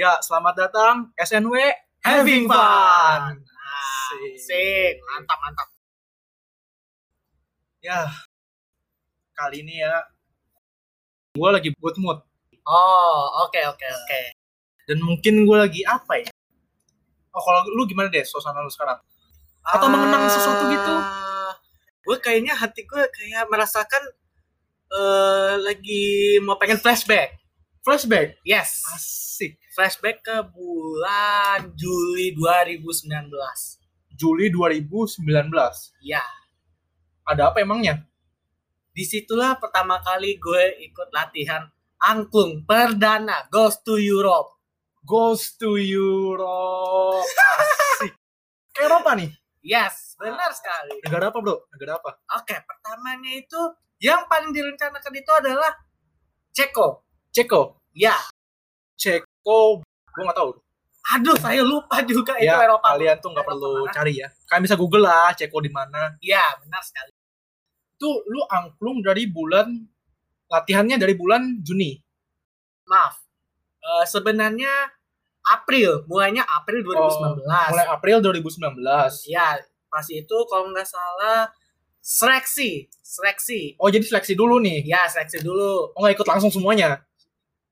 Ya, selamat datang SNW Having Fun. Asik. Sip, mantap mantap. Ya, kali ini ya, gue lagi good mood. Oh, oke oke oke. Dan mungkin gue lagi apa ya? Oh, kalau lu gimana deh suasana lu sekarang? Atau mengenang sesuatu gitu? Gue kayaknya hati gue kayak merasakan eh lagi mau pengen flashback. Flashback? Yes, Asik. flashback ke bulan Juli 2019. Juli 2019. Ya, Ada apa emangnya? di situlah pertama kali gue ikut latihan angklung perdana Goes to Europe. Goes to Europe. Asik. Ke Eropa nih? Yes, benar sekali. Negara apa bro? Negara apa? Oke, pertamanya itu yang paling direncanakan itu adalah Ceko. Ceko. Ya, Ceko. Gue gak tahu. aduh saya lupa juga itu ya, Eropa. kalian tuh nggak perlu mana? cari ya. Kalian bisa Google lah Ceko di mana. Ya, benar sekali. Itu lu angklung dari bulan latihannya dari bulan Juni. Maaf. Eh, sebenarnya April, mulainya April 2019. Oh, mulai April 2019. Ya, pas itu kalau nggak salah seleksi, seleksi. Oh, jadi seleksi dulu nih. Ya, seleksi dulu. Oh, nggak ikut langsung semuanya.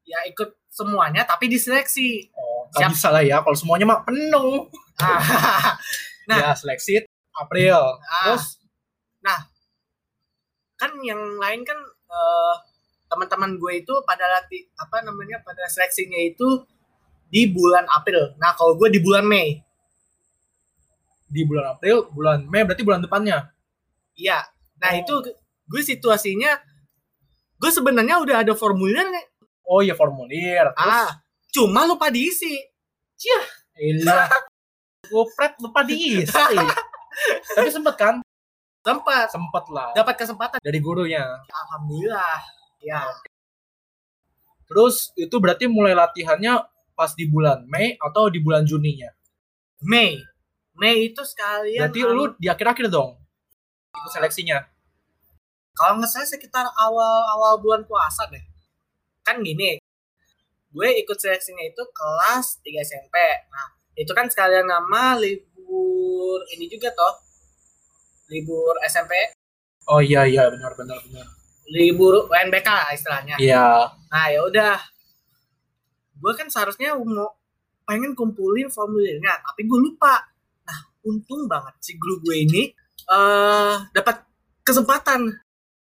Ya ikut semuanya tapi diseleksi. Oh, nggak Siap. bisa lah ya. Kalau semuanya mah penuh. Ah, Nah. ya, seleksi April. ah, Terus kan yang lain kan eh, teman-teman gue itu pada latih apa namanya pada seleksinya itu di bulan April. Nah kalau gue di bulan Mei. di bulan April, bulan Mei berarti bulan depannya. Iya. Nah Oh. itu gue situasinya gue sebenarnya udah ada formulirnya. Oh iya formulir. Terus Ah, cuma lupa diisi. Ilah. Gopret lupa diisi. Tapi sempet kan? Tempat Sempet lah. dapat kesempatan. Dari gurunya. Alhamdulillah. Ya. Terus itu berarti mulai latihannya pas di bulan Mei atau di bulan Juninya? Mei. Mei itu sekalian. Berarti lu di akhir-akhir dong ikut seleksinya. kalau nggak salah sekitar awal-awal bulan puasa deh. Kan gini, gue ikut seleksinya itu kelas 3 SMP. Nah, itu kan sekalian nama libur ini juga toh. Libur SMP, Oh iya iya benar benar benar. libur UNBK lah istilahnya. Iya. Nah, ya udah. Gue kan seharusnya mau pengen kumpulin formulirnya, tapi gue lupa. Nah, untung banget si guru gue ini eh dapat kesempatan.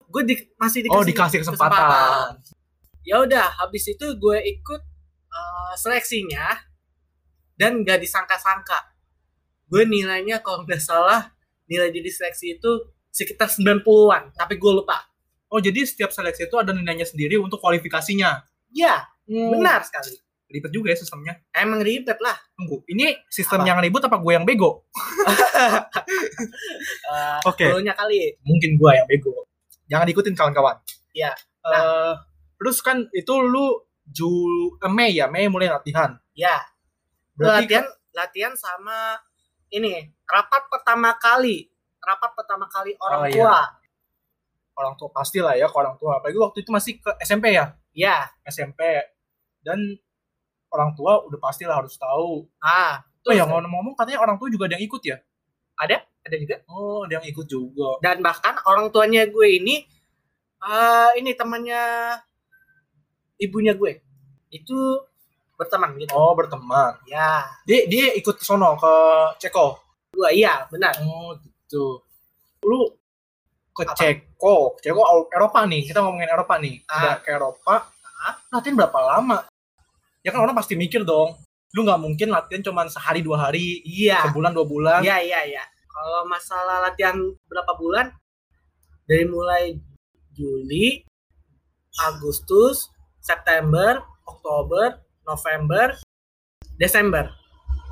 Gue di, masih dikasih Oh dikasih kesempatan. Ya udah habis itu gue ikut eh, seleksinya dan gak disangka-sangka gue nilainya kalau nggak salah nilai di seleksi itu sekitar 90-an tapi gue lupa Oh jadi setiap seleksi itu ada nilainya sendiri untuk kualifikasinya. ya Hmm. benar sekali Ribet juga ya sistemnya. emang ribet lah Tunggu, ini sistem Apa? yang ribut apa gue yang bego? Eh, Oke. dulunya kali Mungkin gue yang bego. Jangan diikutin kawan-kawan. Iya. Eh, terus kan itu lu Jul eh, Mei ya, Mei mulai latihan. ya Berarti latihan latihan sama ini rapat pertama kali rapat pertama kali orang Oh, iya. tua orang tua pasti lah ya ke orang tua. Apalagi waktu itu masih ke SMP ya, ya SMP. Dan orang tua udah pasti lah harus tahu. ah Oh ya ngomong-ngomong katanya orang tua juga ada yang ikut ya? ada ada juga Oh, ada yang ikut juga. dan bahkan orang tuanya gue ini eh ini temannya ibunya gue itu berteman gitu Oh, berteman. ya Dia dia ikut ke sono ke Ceko. gue iya benar Oh, gitu. Lu ke Apa? Ceko, Ceko Eropa nih. Kita ngomongin Eropa nih. Ah. Udah ke Eropa. Latihan berapa lama? Ya kan orang pasti mikir dong. Lu nggak mungkin latihan cuma sehari dua hari, iya sebulan dua bulan. iya iya iya kalau masalah latihan berapa bulan dari mulai Juli Agustus September Oktober November Desember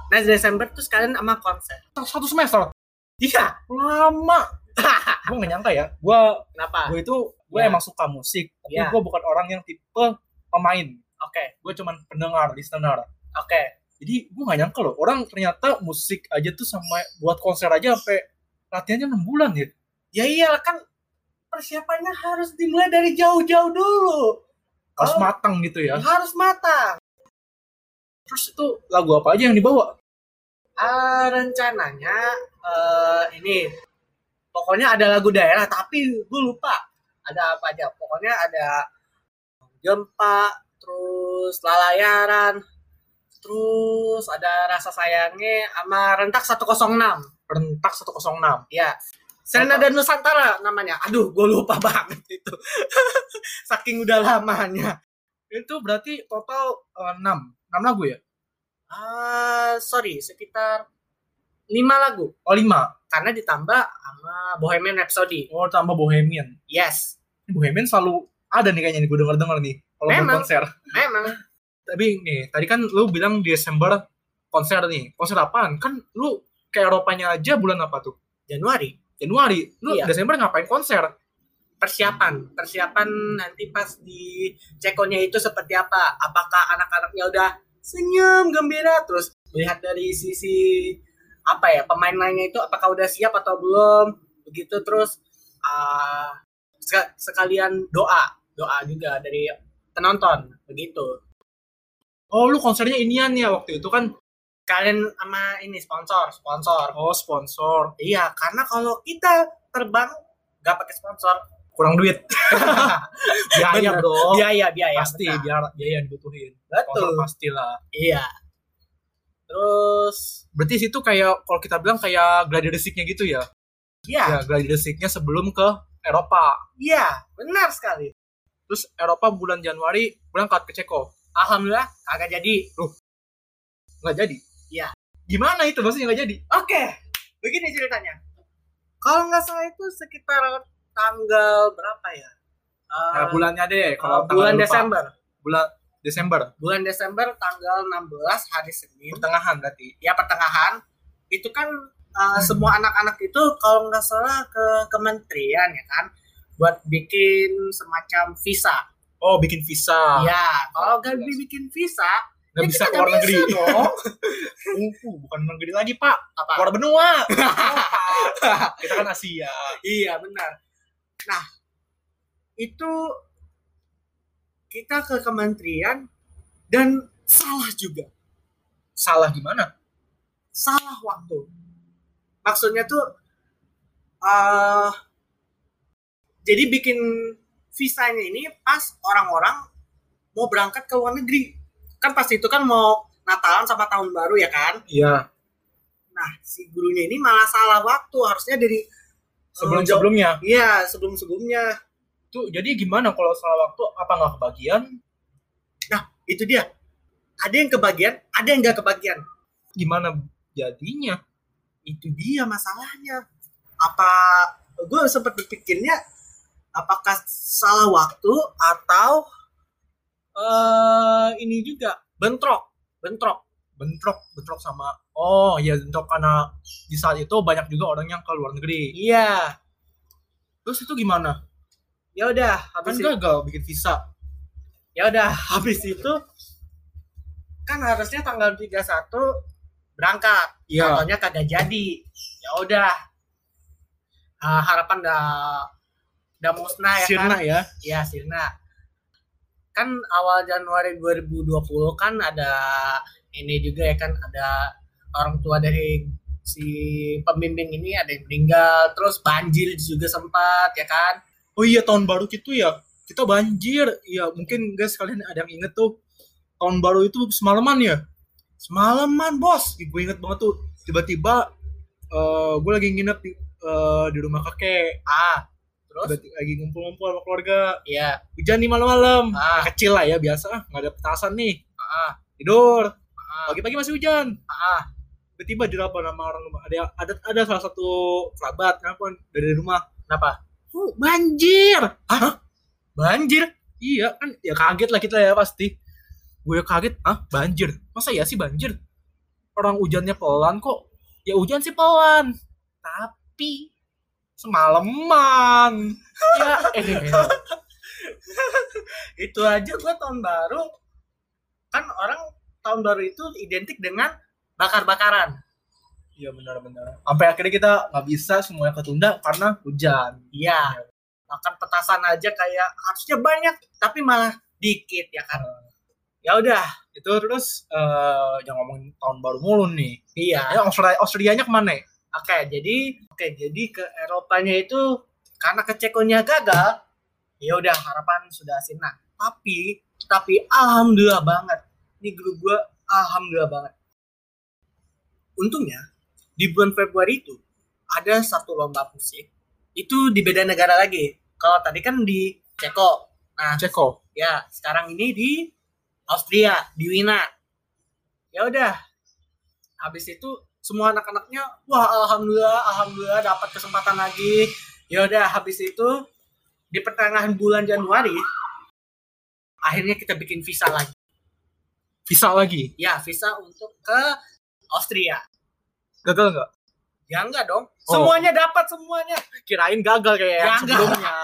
nah Desember tuh sekalian sama konser Satu semester. iya Lama. Gue nggak nyangka ya. Gue kenapa gue itu gue Ya. emang suka musik, tapi Ya. gue bukan orang yang tipe pemain. oke Gue cuman pendengar, listener. oke Jadi gue gak nyangka loh, orang ternyata musik aja tuh sama buat konser aja sampai latihannya 6 bulan ya. ya iyalah kan persiapannya harus dimulai dari jauh-jauh dulu Harus Oh. matang gitu ya. harus matang Terus itu lagu apa aja yang dibawa? Ah, rencananya eh ini pokoknya ada lagu daerah tapi gue lupa ada apa aja. Pokoknya ada gempa, terus lalayaran, terus ada rasa sayangnya sama rentak 106. Rentak 106. Ya. Serenada Nusantara namanya. Aduh, gue lupa banget itu. Saking udah lamanya. Itu berarti total 6. 6 lagu ya? Ah, sorry, sekitar 5 lagu. Oh 5. Karena ditambah sama Bohemian Rhapsody. Oh tambah Bohemian. Yes, Bohemian selalu ada nih kayaknya nih gue denger-denger nih. Kalau Memang. konser. memang. Tapi nih, tadi kan lu bilang di Desember konser nih. Konser apaan? Kan lu ke Eropanya aja bulan apa tuh? Januari. Januari. Lu Iya. Desember ngapain konser? Persiapan. Persiapan nanti pas di cekonya itu seperti apa. Apakah anak-anaknya udah senyum, gembira. Terus melihat dari sisi apa ya pemain lainnya itu apakah udah siap atau belum begitu terus sek- sekalian doa doa juga dari penonton begitu Oh lu konsernya inian ya waktu itu kan. Kalian sama ini sponsor sponsor Oh sponsor. iya karena kalau kita terbang nggak pakai sponsor Kurang duit. biaya Bener. bro. biaya biaya pasti benar. biar biaya yang dibutuhin. betul pastilah. iya terus Berarti situ kayak kalau kita bilang kayak gladi resiknya gitu ya. ya Ya, gladi resiknya sebelum ke Eropa. iya benar sekali Terus Eropa bulan Januari berangkat ke Ceko. alhamdulillah kagak jadi Nggak jadi. Gimana itu maksudnya nggak jadi? oke begini ceritanya kalau nggak salah itu sekitar tanggal berapa ya Eh, Nah, bulannya deh kalau eh, bulan lupa. Desember Bulan Desember. bulan Desember tanggal 16 hari Senin Pertengahan berarti. ya pertengahan itu kan uh, semua anak-anak itu kalau nggak salah ke kementerian ya kan buat bikin semacam visa. Oh, bikin visa. ya, kalau nggak jelas. bikin visa, Nggak ya bisa keluar nggak negeri. dong. Uh, bukan negeri lagi, Pak. Apa? Keluar benua. kita kan Asia. iya benar. Nah, itu kita ke kementerian dan salah juga, Salah gimana? salah waktu. Maksudnya tuh, eh jadi bikin visanya ini pas orang-orang mau berangkat ke luar negeri. Kan pas itu kan mau Natalan sama tahun baru ya kan. Iya. Nah, si gurunya ini malah salah waktu. Harusnya dari eh, jauh- sebelumnya. Iya, sebelum-sebelumnya. Tuh, jadi gimana kalau salah waktu apa nggak kebagian? Itu dia. Ada yang kebagian, ada yang nggak kebagian. Gimana jadinya? Itu dia masalahnya. Apa gue sempat berpikirnya apakah salah waktu atau eh ini juga bentrok, bentrok. Bentrok, bentrok sama Oh, ya bentrok karena di saat itu banyak juga orang yang ke luar negeri. Iya. Terus itu gimana? Ya udah, Kan habis itu, gagal bikin visa. ya udah habis itu kan harusnya tanggal 31 berangkat. Iya. Contohnya kagak jadi. Ya udah. Ah, harapan udah udah musnah ya kan. Sirna ya. Iya, Sirna. Kan awal Januari 2020 kan ada ini juga ya kan ada orang tua dari si pembimbing ini ada yang meninggal, terus banjir juga sempat ya kan. Oh iya tahun baru gitu ya. Kita banjir. Iya, mungkin guys kalian ada yang inget tuh tahun baru itu semalaman ya. Semalaman, Bos. Gue inget banget tuh. Tiba-tiba eh gue lagi nginep di, eh, di rumah kakek. Ah, terus lagi ngumpul-ngumpul sama keluarga. ya, Hujan nih malam-malam. ah, Kecil lah ya biasa, nggak ada petasan nih. ah, Tidur. ah, Pagi-pagi masih hujan. ah, Tiba-tiba dirapor sama orang rumah. Ada ada ada salah satu kerabat kenapa dari rumah. kenapa? Oh, banjir. Hah? Banjir? Iya kan ya kaget lah kita ya pasti. Gue kaget, ah banjir. Masa ya sih banjir? Orang hujannya pelan kok. Ya hujan sih pelan. Tapi semalaman. ya eh. Itu aja gua tahun baru kan orang tahun baru itu identik dengan bakar-bakaran. Iya benar-benar. Sampai akhirnya kita nggak bisa semuanya ketunda karena hujan. Iya. Makan petasan aja kayak harusnya banyak tapi malah dikit ya kan. Ya udah, itu terus eh jangan ngomongin tahun baru mulu nih iya ya Austria Austrianya ke mana oke jadi oke jadi ke Eropanya itu karena ke Cekonya gagal ya udah harapan sudah sinar. Tapi tapi alhamdulillah banget. Ini grup gua alhamdulillah banget. Untungnya di bulan Februari itu ada satu lomba musik itu di beda negara lagi. Kalau tadi kan di Ceko. Nah Ceko. ya sekarang ini di Austria di Wina ya udah habis itu semua anak-anaknya wah alhamdulillah alhamdulillah dapat kesempatan lagi. Ya udah habis itu di pertengahan bulan Januari akhirnya kita bikin visa lagi. Bisa lagi? Ya visa untuk ke Austria. Gagal nggak? Ya enggak dong. Oh. semuanya dapat semuanya. Kirain gagal kayak yang Gagal. sebelumnya.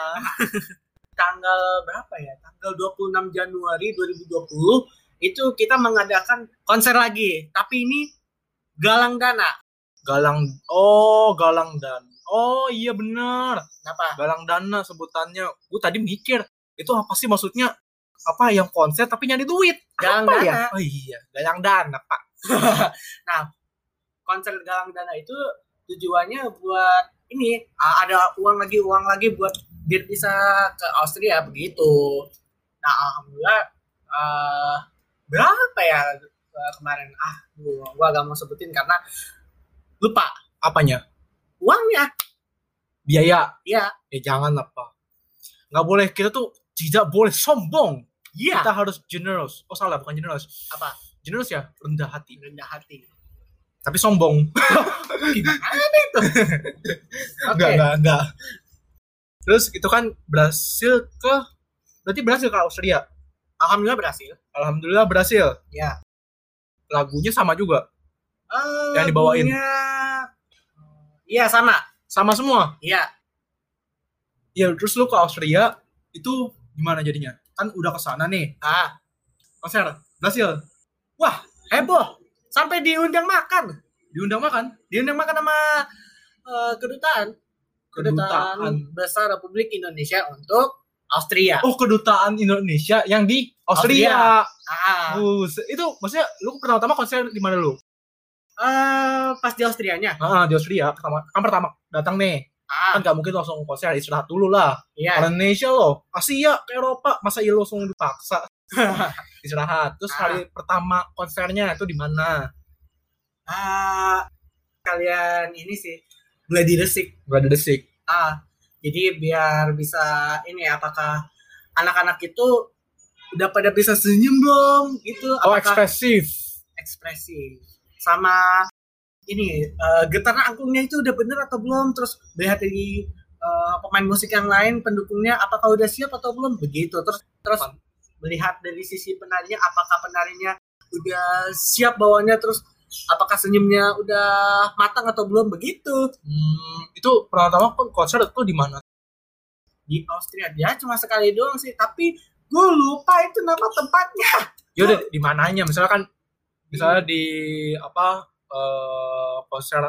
Tanggal berapa ya? Tanggal 26 Januari 2020 itu kita mengadakan konser lagi. Tapi ini galang dana galang oh galang dan oh iya benar. Kenapa? Galang dana sebutannya. Gue tadi mikir itu apa sih maksudnya? Apa yang konser tapi nyari duit? Galang apa dana ya? Oh iya galang dana pak konser galang dana itu tujuannya buat ini ada uang lagi uang lagi buat biar bisa ke Austria begitu. Nah alhamdulillah eh, berapa ya kemarin. Ah gua, gua gak mau sebutin karena lupa apanya. Uangnya. Biaya. Ya eh jangan apa. Nggak boleh kita tuh tidak boleh sombong. Iya. Kita harus generous. Oh salah bukan generous. Apa? Generous ya rendah hati. Rendah hati. Tapi sombong. Gimana itu? Enggak enggak enggak terus itu kan berhasil ke? Berarti berhasil ke Austria alhamdulillah berhasil. Alhamdulillah berhasil. Ya lagunya sama juga? Eh, Yang dibawain. iya sama. Sama semua? Iya. Ya terus lu ke Austria itu gimana jadinya? Kan udah ke sana nih. Ah. Konser berhasil heboh. Sampai diundang makan. Diundang makan? Diundang makan sama kedutaan. Kedutaan. Kedutaan besar Republik Indonesia untuk Austria. Oh kedutaan Indonesia yang di Austria, ah. Buset. itu maksudnya lu pertama-tama konser di mana lu? Eh, pas di Austrianya. Ah di Austria pertama kan pertama datang nih. Ah. Kan nggak mungkin langsung konser istirahat dulu lah. Iya. Orang Indonesia loh Asia ke Eropa masa iya langsung dipaksa? Istirahat. Terus Ah. hari pertama konsernya itu di mana? Ah kalian ini sih gladi resik. Berada desik ah jadi biar bisa ini apakah anak-anak itu udah pada bisa senyum belum gitu. Oh apakah ekspresif. Ekspresi sama ini eh, getar angklungnya itu udah bener atau belum? Terus melihat dari eh, pemain musik yang lain pendukungnya apakah udah siap atau belum? Begitu. Terus terus melihat dari sisi penarinya apakah penarinya udah siap bawanya terus apakah senyumnya udah matang atau belum? Begitu. Hmm, itu pertama kan konser itu di mana? Di Austria. Dia cuma sekali doang sih. Tapi gue lupa itu nama tempatnya. Yaudah di mananya? Misalnya kan misalnya di apa eh konser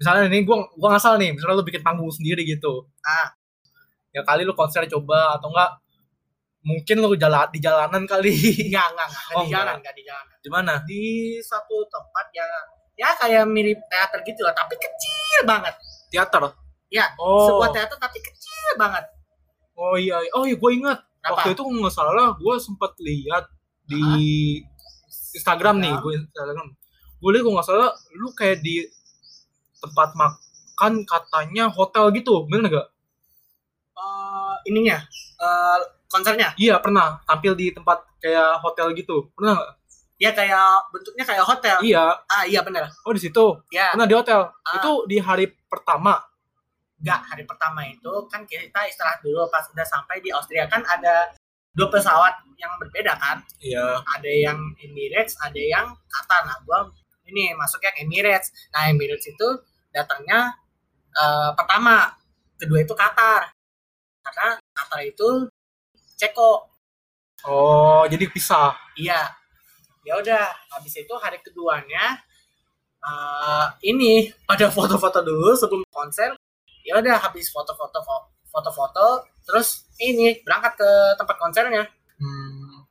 misalnya ini gua gua ngasal nih. Misalnya lu bikin panggung sendiri gitu. Ah. ya kali lu konser coba atau enggak mungkin lu jalan di jalanan kali. Enggak, enggak Oh, di jalan enggak di jalan. Di mana? Di satu tempat ya ya kayak mirip teater gitu lah tapi kecil banget. Teater? Ya, oh. sebuah teater tapi kecil banget. Oh iya oh iya gue ingat. Apa? waktu itu nggak salah gue sempat lihat di Instagram nih gue Instagram. Gue lihat gue nggak salah lu kayak di tempat makan katanya hotel gitu bener gak Eh, ininya. Eh, konsernya Iya pernah tampil di tempat kayak hotel gitu. Pernah nggak? ya kayak bentuknya kayak hotel Iya. ah iya bener Oh di situ. ya Pernah di hotel. Ah. Itu di hari pertama. enggak hari pertama itu kan kita istirahat dulu pas udah sampai di Austria kan ada dua pesawat yang berbeda kan Iya. ada yang Emirates ada yang Qatar nah gua ini masuk yang Emirates nah Emirates itu datangnya eh, pertama kedua itu Qatar karena Qatar itu Ceko Oh jadi pisah. iya ya udah habis itu hari keduanya eh, ini pada foto-foto dulu sebelum konser ya udah habis foto-foto fo- foto-foto terus ini berangkat ke tempat konsernya Hmm.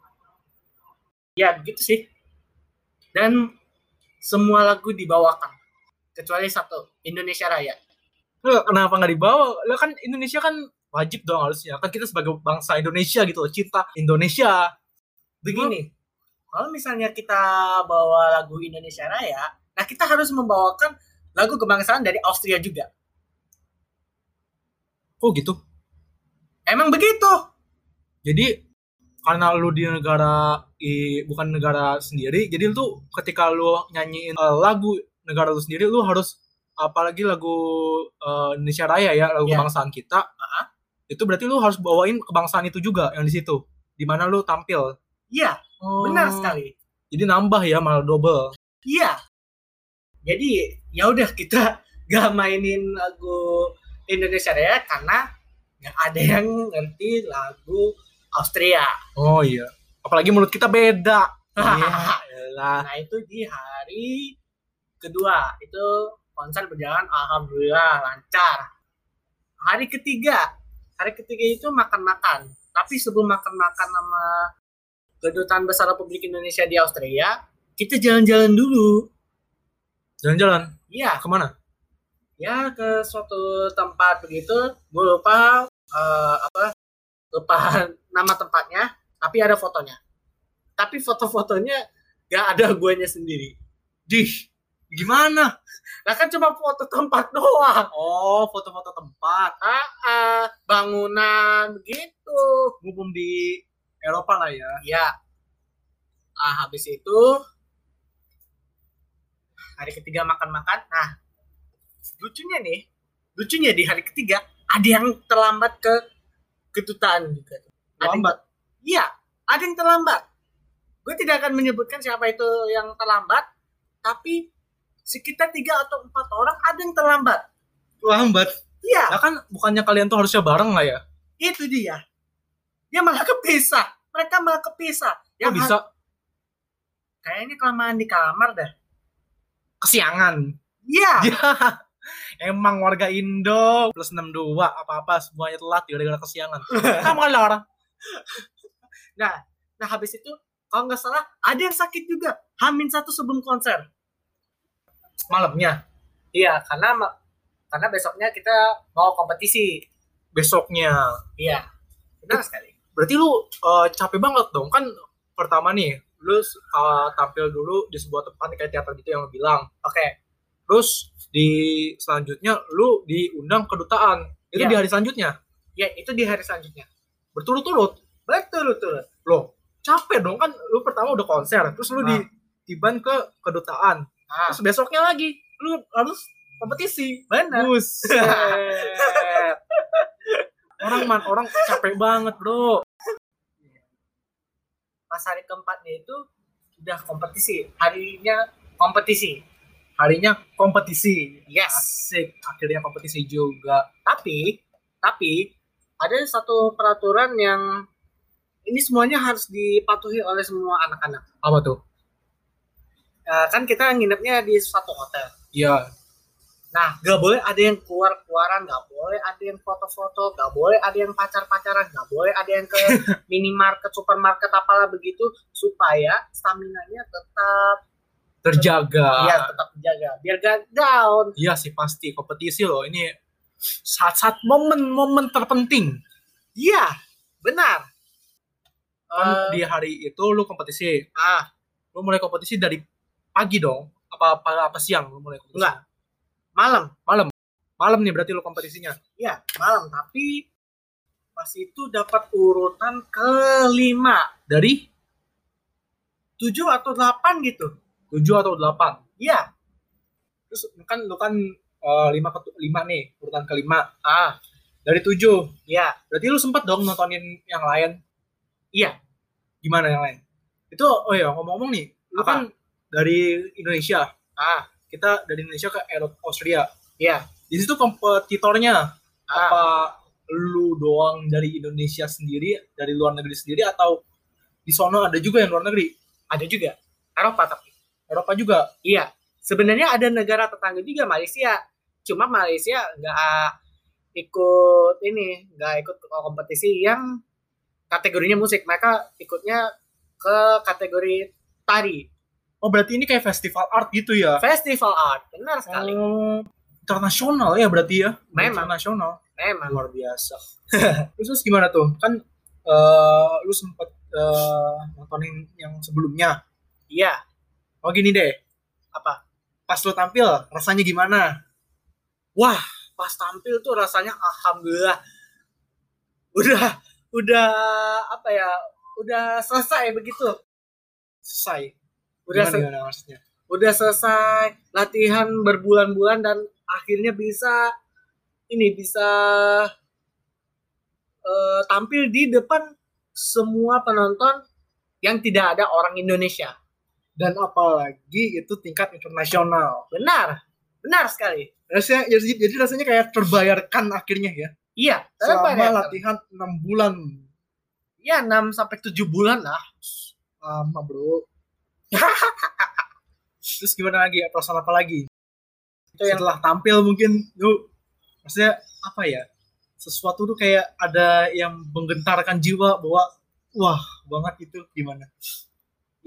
ya begitu sih dan semua lagu dibawakan kecuali satu Indonesia Raya. Loh, kenapa nggak dibawa? Lah kan Indonesia kan wajib dong harusnya. Kan kita sebagai bangsa Indonesia gitu loh, cinta Indonesia. Begini, kalau misalnya kita bawa lagu Indonesia Raya, nah kita harus membawakan lagu kebangsaan dari Austria juga. Oh gitu. Emang begitu? Jadi karena lu di negara i, bukan negara sendiri, jadi lu tuh ketika lu nyanyiin eh, lagu negara lu sendiri, lu harus apalagi lagu eh, Indonesia Raya ya, lagu Iya. kebangsaan kita. Itu berarti lu harus bawain kebangsaan itu juga yang di situ, di mana lu tampil. Iya, Oh. benar sekali. Jadi nambah ya malah double. Iya. Jadi ya udah kita gak mainin lagu Indonesia Raya karena nggak ada yang ngerti lagu Austria. Oh iya. Apalagi menurut kita beda. Elah. Nah itu di hari kedua itu konser berjalan alhamdulillah lancar. Hari ketiga, hari ketiga itu makan-makan. Tapi sebelum makan-makan sama kedutaan besar Republik Indonesia di Austria, kita jalan-jalan dulu. Jalan-jalan Iya, ke mana? ya ke suatu tempat begitu. Gue lupa eh, apa lupa nama tempatnya, tapi ada fotonya. Tapi foto-fotonya gak ada guanya sendiri. Dih, gimana? Nah kan cuma foto tempat doang. Oh, foto-foto tempat. Ah, ah, bangunan begitu. Mumpung di Eropa lah ya. Ya. Ah, habis itu hari ketiga makan-makan. Nah, lucunya nih, lucunya di hari ketiga ada yang terlambat ke kedutaan juga. Ada yang- Lambat. Iya, ada yang terlambat. Gue tidak akan menyebutkan siapa itu yang terlambat, tapi sekitar tiga atau empat orang ada yang terlambat. Lambat. Iya, Ya kan bukannya kalian tuh harusnya bareng lah ya? itu dia. Dia malah kepisah. Mereka malah kepisah. Kok Yang bisa kayaknya kelamaan di kamar dah. kesiangan? Iya. Emang warga Indo plus 62 apa-apa semuanya telat gara-gara kesiangan. Kamu kan orang. Nah, nah habis itu kalau nggak salah ada yang sakit juga. Hamin satu sebelum konser. Malamnya, Iya, karena karena besoknya kita mau kompetisi. besoknya. Iya, benar sekali. Berarti lu eh, capek banget dong. Kan pertama nih, lu eh, tampil dulu di sebuah tempat kayak teater gitu yang lu bilang. Oke, Terus di selanjutnya lu diundang kedutaan. Itu Iya. di hari selanjutnya. ya itu di hari selanjutnya. Berturut-turut. Betul. Loh, capek dong kan lu pertama udah konser, terus lu Ah. ditiban ke kedutaan. Ah, Terus besoknya lagi lu harus kompetisi. benar. Orang man, orang capek banget, Bro. Pas hari keempatnya itu udah kompetisi. Harinya kompetisi. Harinya kompetisi. Yes. Asik, akhirnya kompetisi juga. Tapi tapi ada satu peraturan yang ini semuanya harus dipatuhi oleh semua anak-anak. Apa tuh? Eh, kan kita nginepnya di suatu hotel. Iya, Nah, gak boleh ada yang keluar-keluaran, gak boleh ada yang foto-foto, gak boleh ada yang pacar-pacaran, gak boleh ada yang ke minimarket, supermarket, apalah begitu, supaya stamina-nya tetap, terjaga. ya tetap terjaga, biar gak down. Iya sih pasti kompetisi loh. Ini saat-saat momen-momen terpenting. Iya, benar. Kan Eh, di hari itu lu kompetisi. ah, Lu mulai kompetisi dari pagi dong. Apa apa, apa siang lu mulai kompetisi? Enggak. malam, Malam nih berarti lu kompetisinya. Iya, malam. Tapi pas itu dapat urutan kelima, Dari tujuh atau delapan gitu. 7 atau 8. Iya. Terus kan lu kan eh, lima ke lima nih, urutan kelima. Ah, Dari 7. iya, Berarti lu sempet dong nontonin yang lain. iya. Gimana yang lain? Itu oh ya ngomong-ngomong nih, lu Apa? kan dari Indonesia. Ah, Kita dari Indonesia ke Eropa Austria. iya. Di situ kompetitornya Ah, apa lu doang dari Indonesia sendiri, dari luar negeri sendiri atau di sono ada juga yang luar negeri? ada juga. Eropa tapi. Eropa juga. Iya. Sebenarnya ada negara tetangga juga Malaysia. Cuma Malaysia nggak ikut ini, nggak ikut kompetisi yang kategorinya musik. Mereka ikutnya ke kategori tari. Oh berarti ini kayak festival art gitu ya? Festival art, benar sekali. Oh, internasional ya berarti ya? Memang. Internasional. Memang. Luar biasa. terus, terus gimana tuh? Kan eh, lu sempet eh, nontonin yang sebelumnya. Iya. Oh gini deh, Apa? pas lu tampil rasanya gimana? Wah, pas tampil tuh rasanya alhamdulillah udah udah apa ya? Udah selesai begitu. Selesai. Udah Gimana, gimana maksudnya? udah selesai latihan berbulan-bulan dan akhirnya bisa ini bisa eh, tampil di depan semua penonton yang tidak ada orang Indonesia. Dan apalagi itu tingkat internasional. Benar, benar sekali. Rasanya, jadi, jadi rasanya kayak terbayarkan akhirnya ya. Iya, Selama terbayarkan. latihan 6 bulan. Ya 6 sampai 7 bulan lah. Lama bro. Terus gimana lagi? Perasaan apa lagi? Itu yang Setelah tampil mungkin lu maksudnya apa ya? Sesuatu tuh kayak ada yang menggentarkan jiwa bahwa wah banget itu gimana?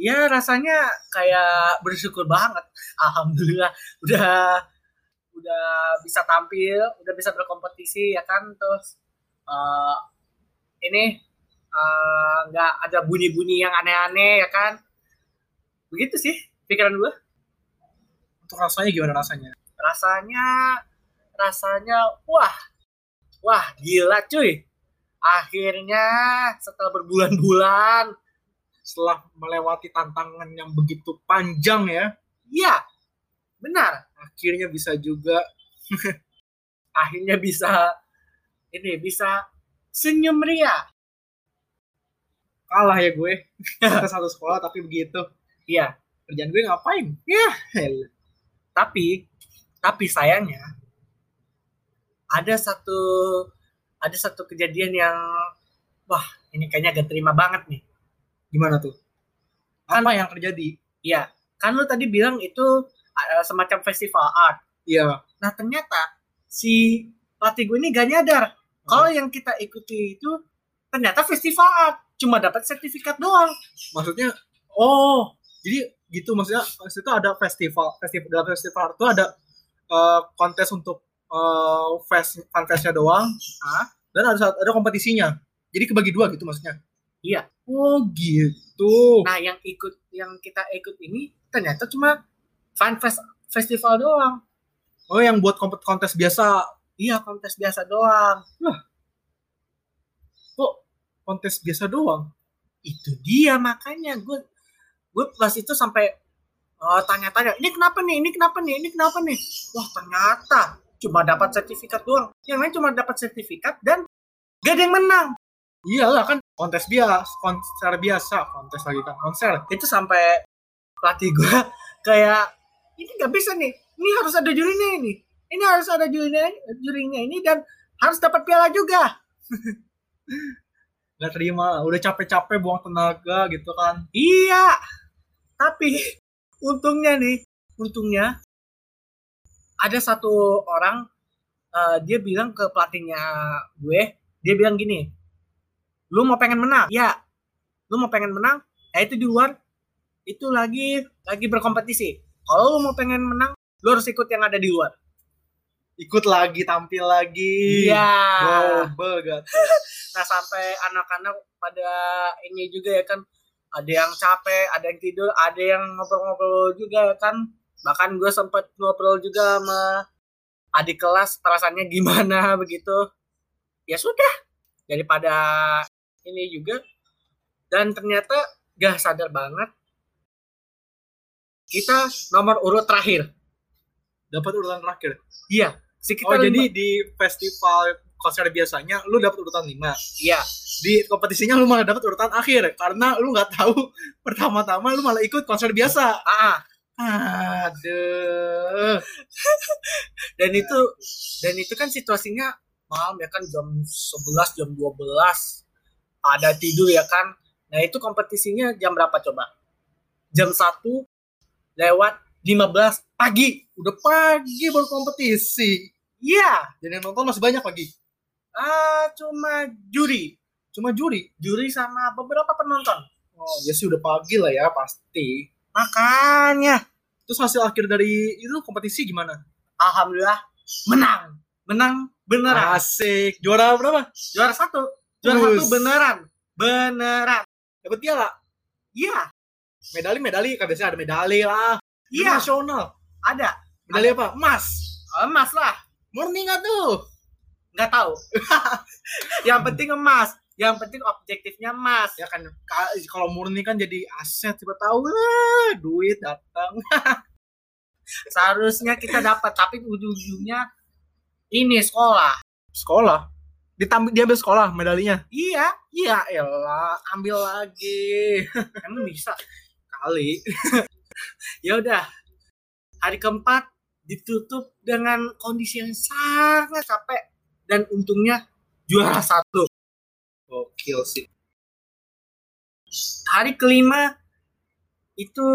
ya rasanya kayak bersyukur banget. Alhamdulillah udah udah bisa tampil, udah bisa berkompetisi ya kan terus eh, ini eh, nggak ada bunyi-bunyi yang aneh-aneh ya kan. Begitu sih pikiran gue. Untuk rasanya gimana rasanya? Rasanya rasanya wah wah gila cuy. Akhirnya setelah berbulan-bulan Setelah melewati tantangan yang begitu panjang ya, Iya, benar. akhirnya bisa juga Akhirnya bisa ini bisa senyum ria. kalah ya gue. Kita satu sekolah tapi begitu. Iya, Kerjaan gue ngapain? Ya, hell. tapi tapi sayangnya ada satu ada satu kejadian yang wah ini kayaknya gak terima banget nih. Gimana tuh? Apa yang terjadi? Iya, kan lu tadi bilang itu uh, semacam festival art. Iya. Nah ternyata si pelatih gue ini gak nyadar kalau yang kita ikuti itu ternyata festival art cuma dapat sertifikat doang. maksudnya oh jadi gitu maksudnya itu ada festival festival dalam festival itu ada eh, kontes untuk eh, fest fun festnya doang Hah? dan ada ada kompetisinya jadi kebagi dua gitu maksudnya Iya. oh gitu Nah yang ikut yang kita ikut ini ternyata cuma fun fest festival doang. oh yang buat kompet kontes biasa Iya kontes biasa doang. kok kontes biasa doang Itu dia makanya gue gue pas itu sampai eh, tanya-tanya ini kenapa nih? Ini kenapa nih? Ini kenapa nih? Wah ternyata cuma dapat sertifikat doang. Yang lain cuma dapat sertifikat dan gak ada yang menang. Iyalah kan kontes biasa konser biasa kontes lagi kan konser. Itu sampai pelatih gue kayak ini nggak bisa nih ini harus ada jurinya ini ini harus ada jurinya jurinya ini dan harus dapat piala juga. Nggak terima udah capek-capek buang tenaga gitu kan. Iya tapi untungnya nih untungnya ada satu orang eh, dia bilang ke pelatihnya gue dia bilang gini lu mau pengen menang? Ya. Lu mau pengen menang? Ya itu di luar. Itu lagi lagi berkompetisi. Kalau lu mau pengen menang lu harus ikut yang ada di luar. Ikut lagi tampil lagi. Iya. Double nah sampai anak-anak pada ini juga ya kan ada yang capek ada yang tidur ada yang ngobrol-ngobrol juga kan. Bahkan gue sempat ngobrol juga sama adik kelas perasaannya gimana begitu. Ya sudah daripada ini juga. Dan ternyata gak sadar banget kita nomor urut terakhir. Dapat urutan terakhir? Iya oh sekitar jadi lima- di festival konser biasanya lu dapat urutan 5 iya. Di kompetisinya lu malah dapat urutan akhir. Karena lu nggak tahu pertama-tama lu malah ikut konser biasa. Ah. Aduh. Dan itu dan itu kan situasinya malam ya kan jam 11 jam 12 ada tidur ya kan. Nah itu kompetisinya jam berapa coba? Jam 1 lewat 15 pagi. Udah pagi baru kompetisi. Iya. Dan yang nonton masih banyak lagi ah cuma juri cuma juri juri sama beberapa penonton oh ya sih udah pagi lah ya pasti Makanya, Terus hasil akhir dari itu kompetisi gimana? alhamdulillah menang. Menang beneran. Asik. Juara berapa? Juara satu. Juara Bus. satu beneran. Beneran. Dapat piala. Iya, Medali medali kan biasanya ada medali lah. Iya, Nasional. ada. Medali apa? Emas. Emas lah. Murni nggak tuh? Nggak tahu. Yang penting emas. Yang penting objektifnya emas. Ya kan ka- kalau murni kan jadi aset tiba tahu lah duit datang. Seharusnya kita dapat, tapi ujung-ujungnya ini sekolah. Sekolah. Ditambil diambil sekolah medalinya. Iya, Iya elah, ambil lagi. emang bisa. Kali. Ya udah. Hari keempat ditutup dengan kondisi yang sangat capek dan untungnya juara satu. Gokil sih. Hari kelima itu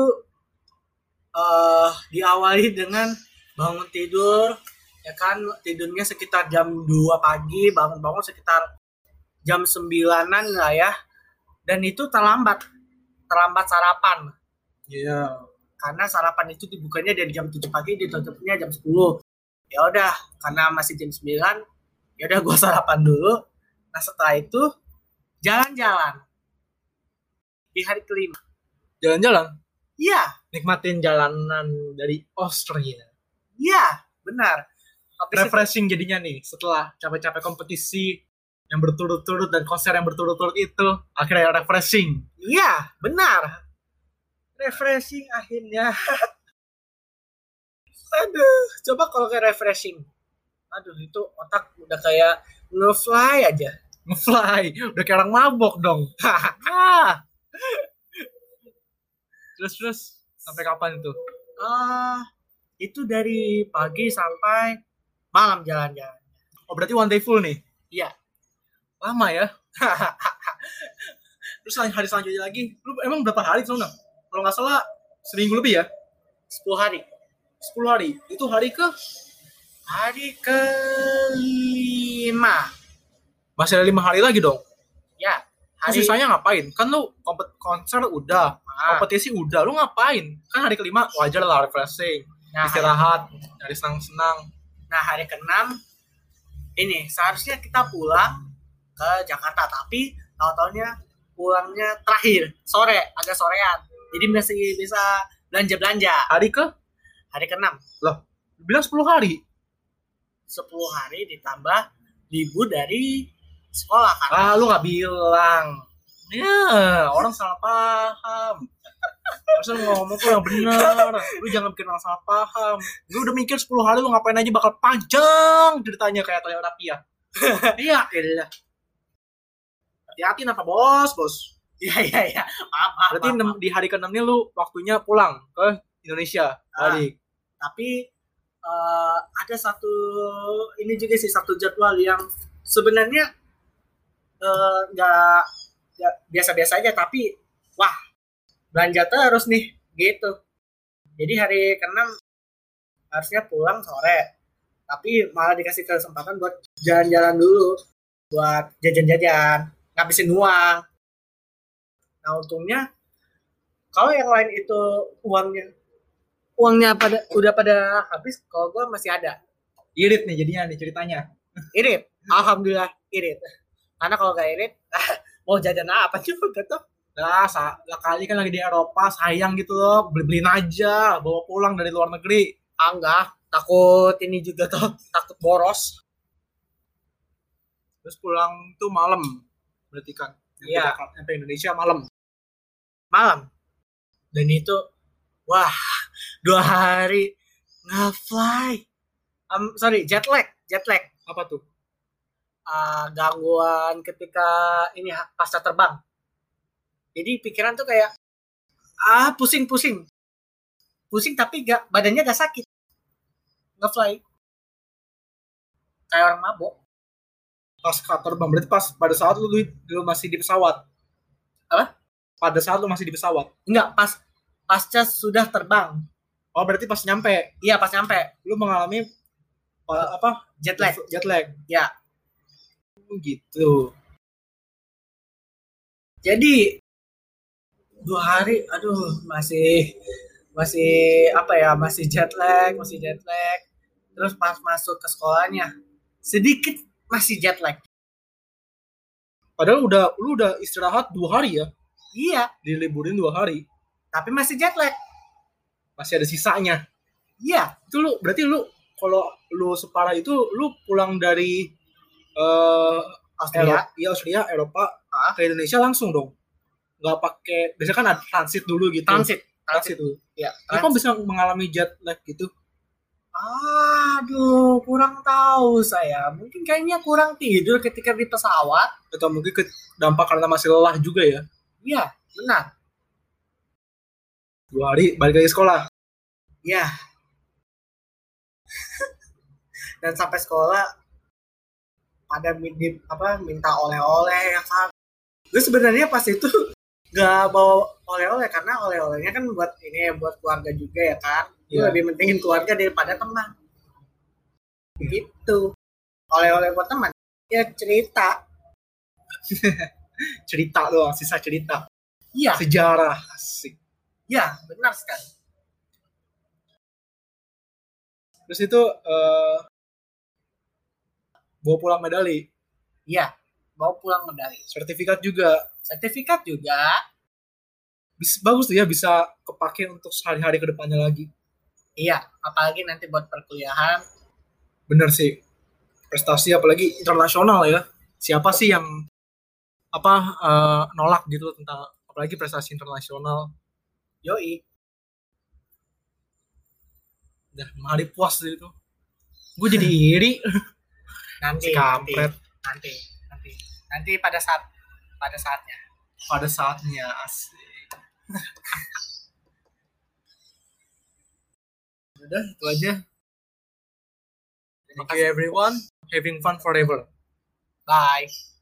eh diawali dengan bangun tidur ya kan tidurnya sekitar jam 2 pagi bangun-bangun sekitar jam 9-an lah ya dan itu terlambat terlambat sarapan Iya. karena sarapan itu dibukanya dari jam 7 pagi ditutupnya jam 10 ya udah karena masih jam 9 ya udah gua sarapan dulu. Nah setelah itu jalan-jalan. Di hari kelima. Jalan-jalan. iya. Nikmatin jalanan dari Austria. iya benar. Habis itu- Refreshing jadinya nih setelah capek-capek kompetisi yang berturut-turut dan konser yang berturut-turut itu akhirnya refreshing. iya benar. Refreshing akhirnya. Aduh coba kalau kayak refreshing aduh itu otak udah kayak nge-fly aja Ngefly, udah kayak orang mabok dong. Ah. terus terus sampai kapan itu? ah itu dari pagi sampai malam jalan-jalan Oh berarti one day full nih? Iya. Lama ya? Terus hari selanjutnya lagi, lu emang berapa hari sana? Kalau nggak salah seminggu lebih ya? 10 hari 10 hari. Itu hari ke? Hari kelima Masih ada lima hari lagi dong. ya Terus hari sisanya ngapain? Kan lu kompet konser udah, Ah, kompetisi udah, lu ngapain? Kan hari kelima wajar lah refreshing, nah, hari, istirahat, cari senang-senang. nah hari keenam ini seharusnya kita pulang ke Jakarta tapi tahu-taunya pulangnya terakhir sore agak sorean jadi masih bisa belanja belanja Hari ke? hari keenam Bilang 10 hari. 10 hari ditambah libur dari sekolah kan Ah, lu nggak bilang. Ya, orang salah paham. Masa lu ngomong tuh yang bener. Lu jangan bikin orang salah paham. Gue udah mikir 10 hari lu ngapain aja bakal panjang ceritanya kayak Toyota Pia. Iya, iya. Hati-hati apa bos, bos. iya iya iya maaf maaf, Berarti maaf, enam- di hari ke-6 nih lu waktunya pulang ke Indonesia. Ah. Balik. tapi eh, ada satu ini juga sih satu jadwal yang sebenarnya eh, nggak nggak biasa-biasa aja tapi wah belanja terus nih gitu. Jadi hari keenam harusnya pulang sore tapi malah dikasih kesempatan buat jalan-jalan dulu buat jajan-jajan ngabisin uang. Nah untungnya kalau yang lain itu uangnya uangnya pada udah pada habis kalau gue masih ada Irit nih jadinya nih ceritanya. irit alhamdulillah irit karena kalau gak irit mau jajan apa juga tuh Lah, lah kali kan lagi di Eropa, sayang gitu loh. Beli-beliin aja, bawa pulang dari luar negeri. ah enggak takut ini juga tuh takut boros Terus pulang tuh malam. Berarti kan. Iya. Nyampe Indonesia malam. malam dan itu wah dua hari nggak fly um, sorry jet lag jet lag Apa tuh? Ah, gangguan ketika ini pasca terbang jadi pikiran tuh kayak ah pusing pusing pusing tapi gak badannya gak sakit nggak fly kayak orang mabok Pas terbang. Berarti pas pada saat lu, lu masih di pesawat. Apa? Pada saat lu masih di pesawat. enggak pas pasca sudah terbang Oh, berarti pas nyampe. iya pas nyampe Lu mengalami uh, apa? jet lag Jet lag. Ya. Gitu. jadi dua hari aduh masih masih apa ya masih jet lag masih jet lag terus pas masuk ke sekolahnya sedikit masih jet lag Padahal udah lu udah istirahat dua hari ya, iya diliburin dua hari, tapi masih jet lag masih ada sisanya. iya Itu lu berarti lu kalau lu separah itu lu pulang dari eh Austria Eropa, iya Austria, Eropa Ah. ke Indonesia langsung dong. Nggak pakai, biasanya kan ada transit dulu gitu. transit transit dulu. ya kok bisa mengalami jet lag gitu? aduh kurang tahu saya mungkin kayaknya kurang tidur ketika di pesawat Atau mungkin ke dampak karena masih lelah juga ya? iya benar Dua hari balik lagi sekolah. Iya. Dan sampai sekolah pada min- apa minta oleh-oleh ya kan. Gue sebenarnya pas itu nggak bawa oleh-oleh karena oleh-olehnya kan buat ini buat keluarga juga ya kan. Gue Iya. lebih pentingin keluarga daripada teman. Begitu. Oleh-oleh buat teman. Ya cerita. Cerita doang, sisa cerita. Iya, Sejarah. Asik. Iya benar sekali. Terus itu eh bawa pulang medali, Iya, bawa pulang medali. sertifikat juga. Sertifikat juga. Bis- bagus tuh ya bisa kepake untuk sehari-hari ke depannya lagi. Iya, apalagi nanti buat perkuliahan. Bener sih. Prestasi apalagi internasional ya. Siapa sih yang apa eh, nolak gitu tentang apalagi prestasi internasional. Yoi. Udah hari puas deh itu. Gue jadi iri. Nanti, Si nanti. nanti nanti nanti pada saat pada saatnya Pada saatnya asik. Udah itu aja. Thank you everyone. Having fun forever. bye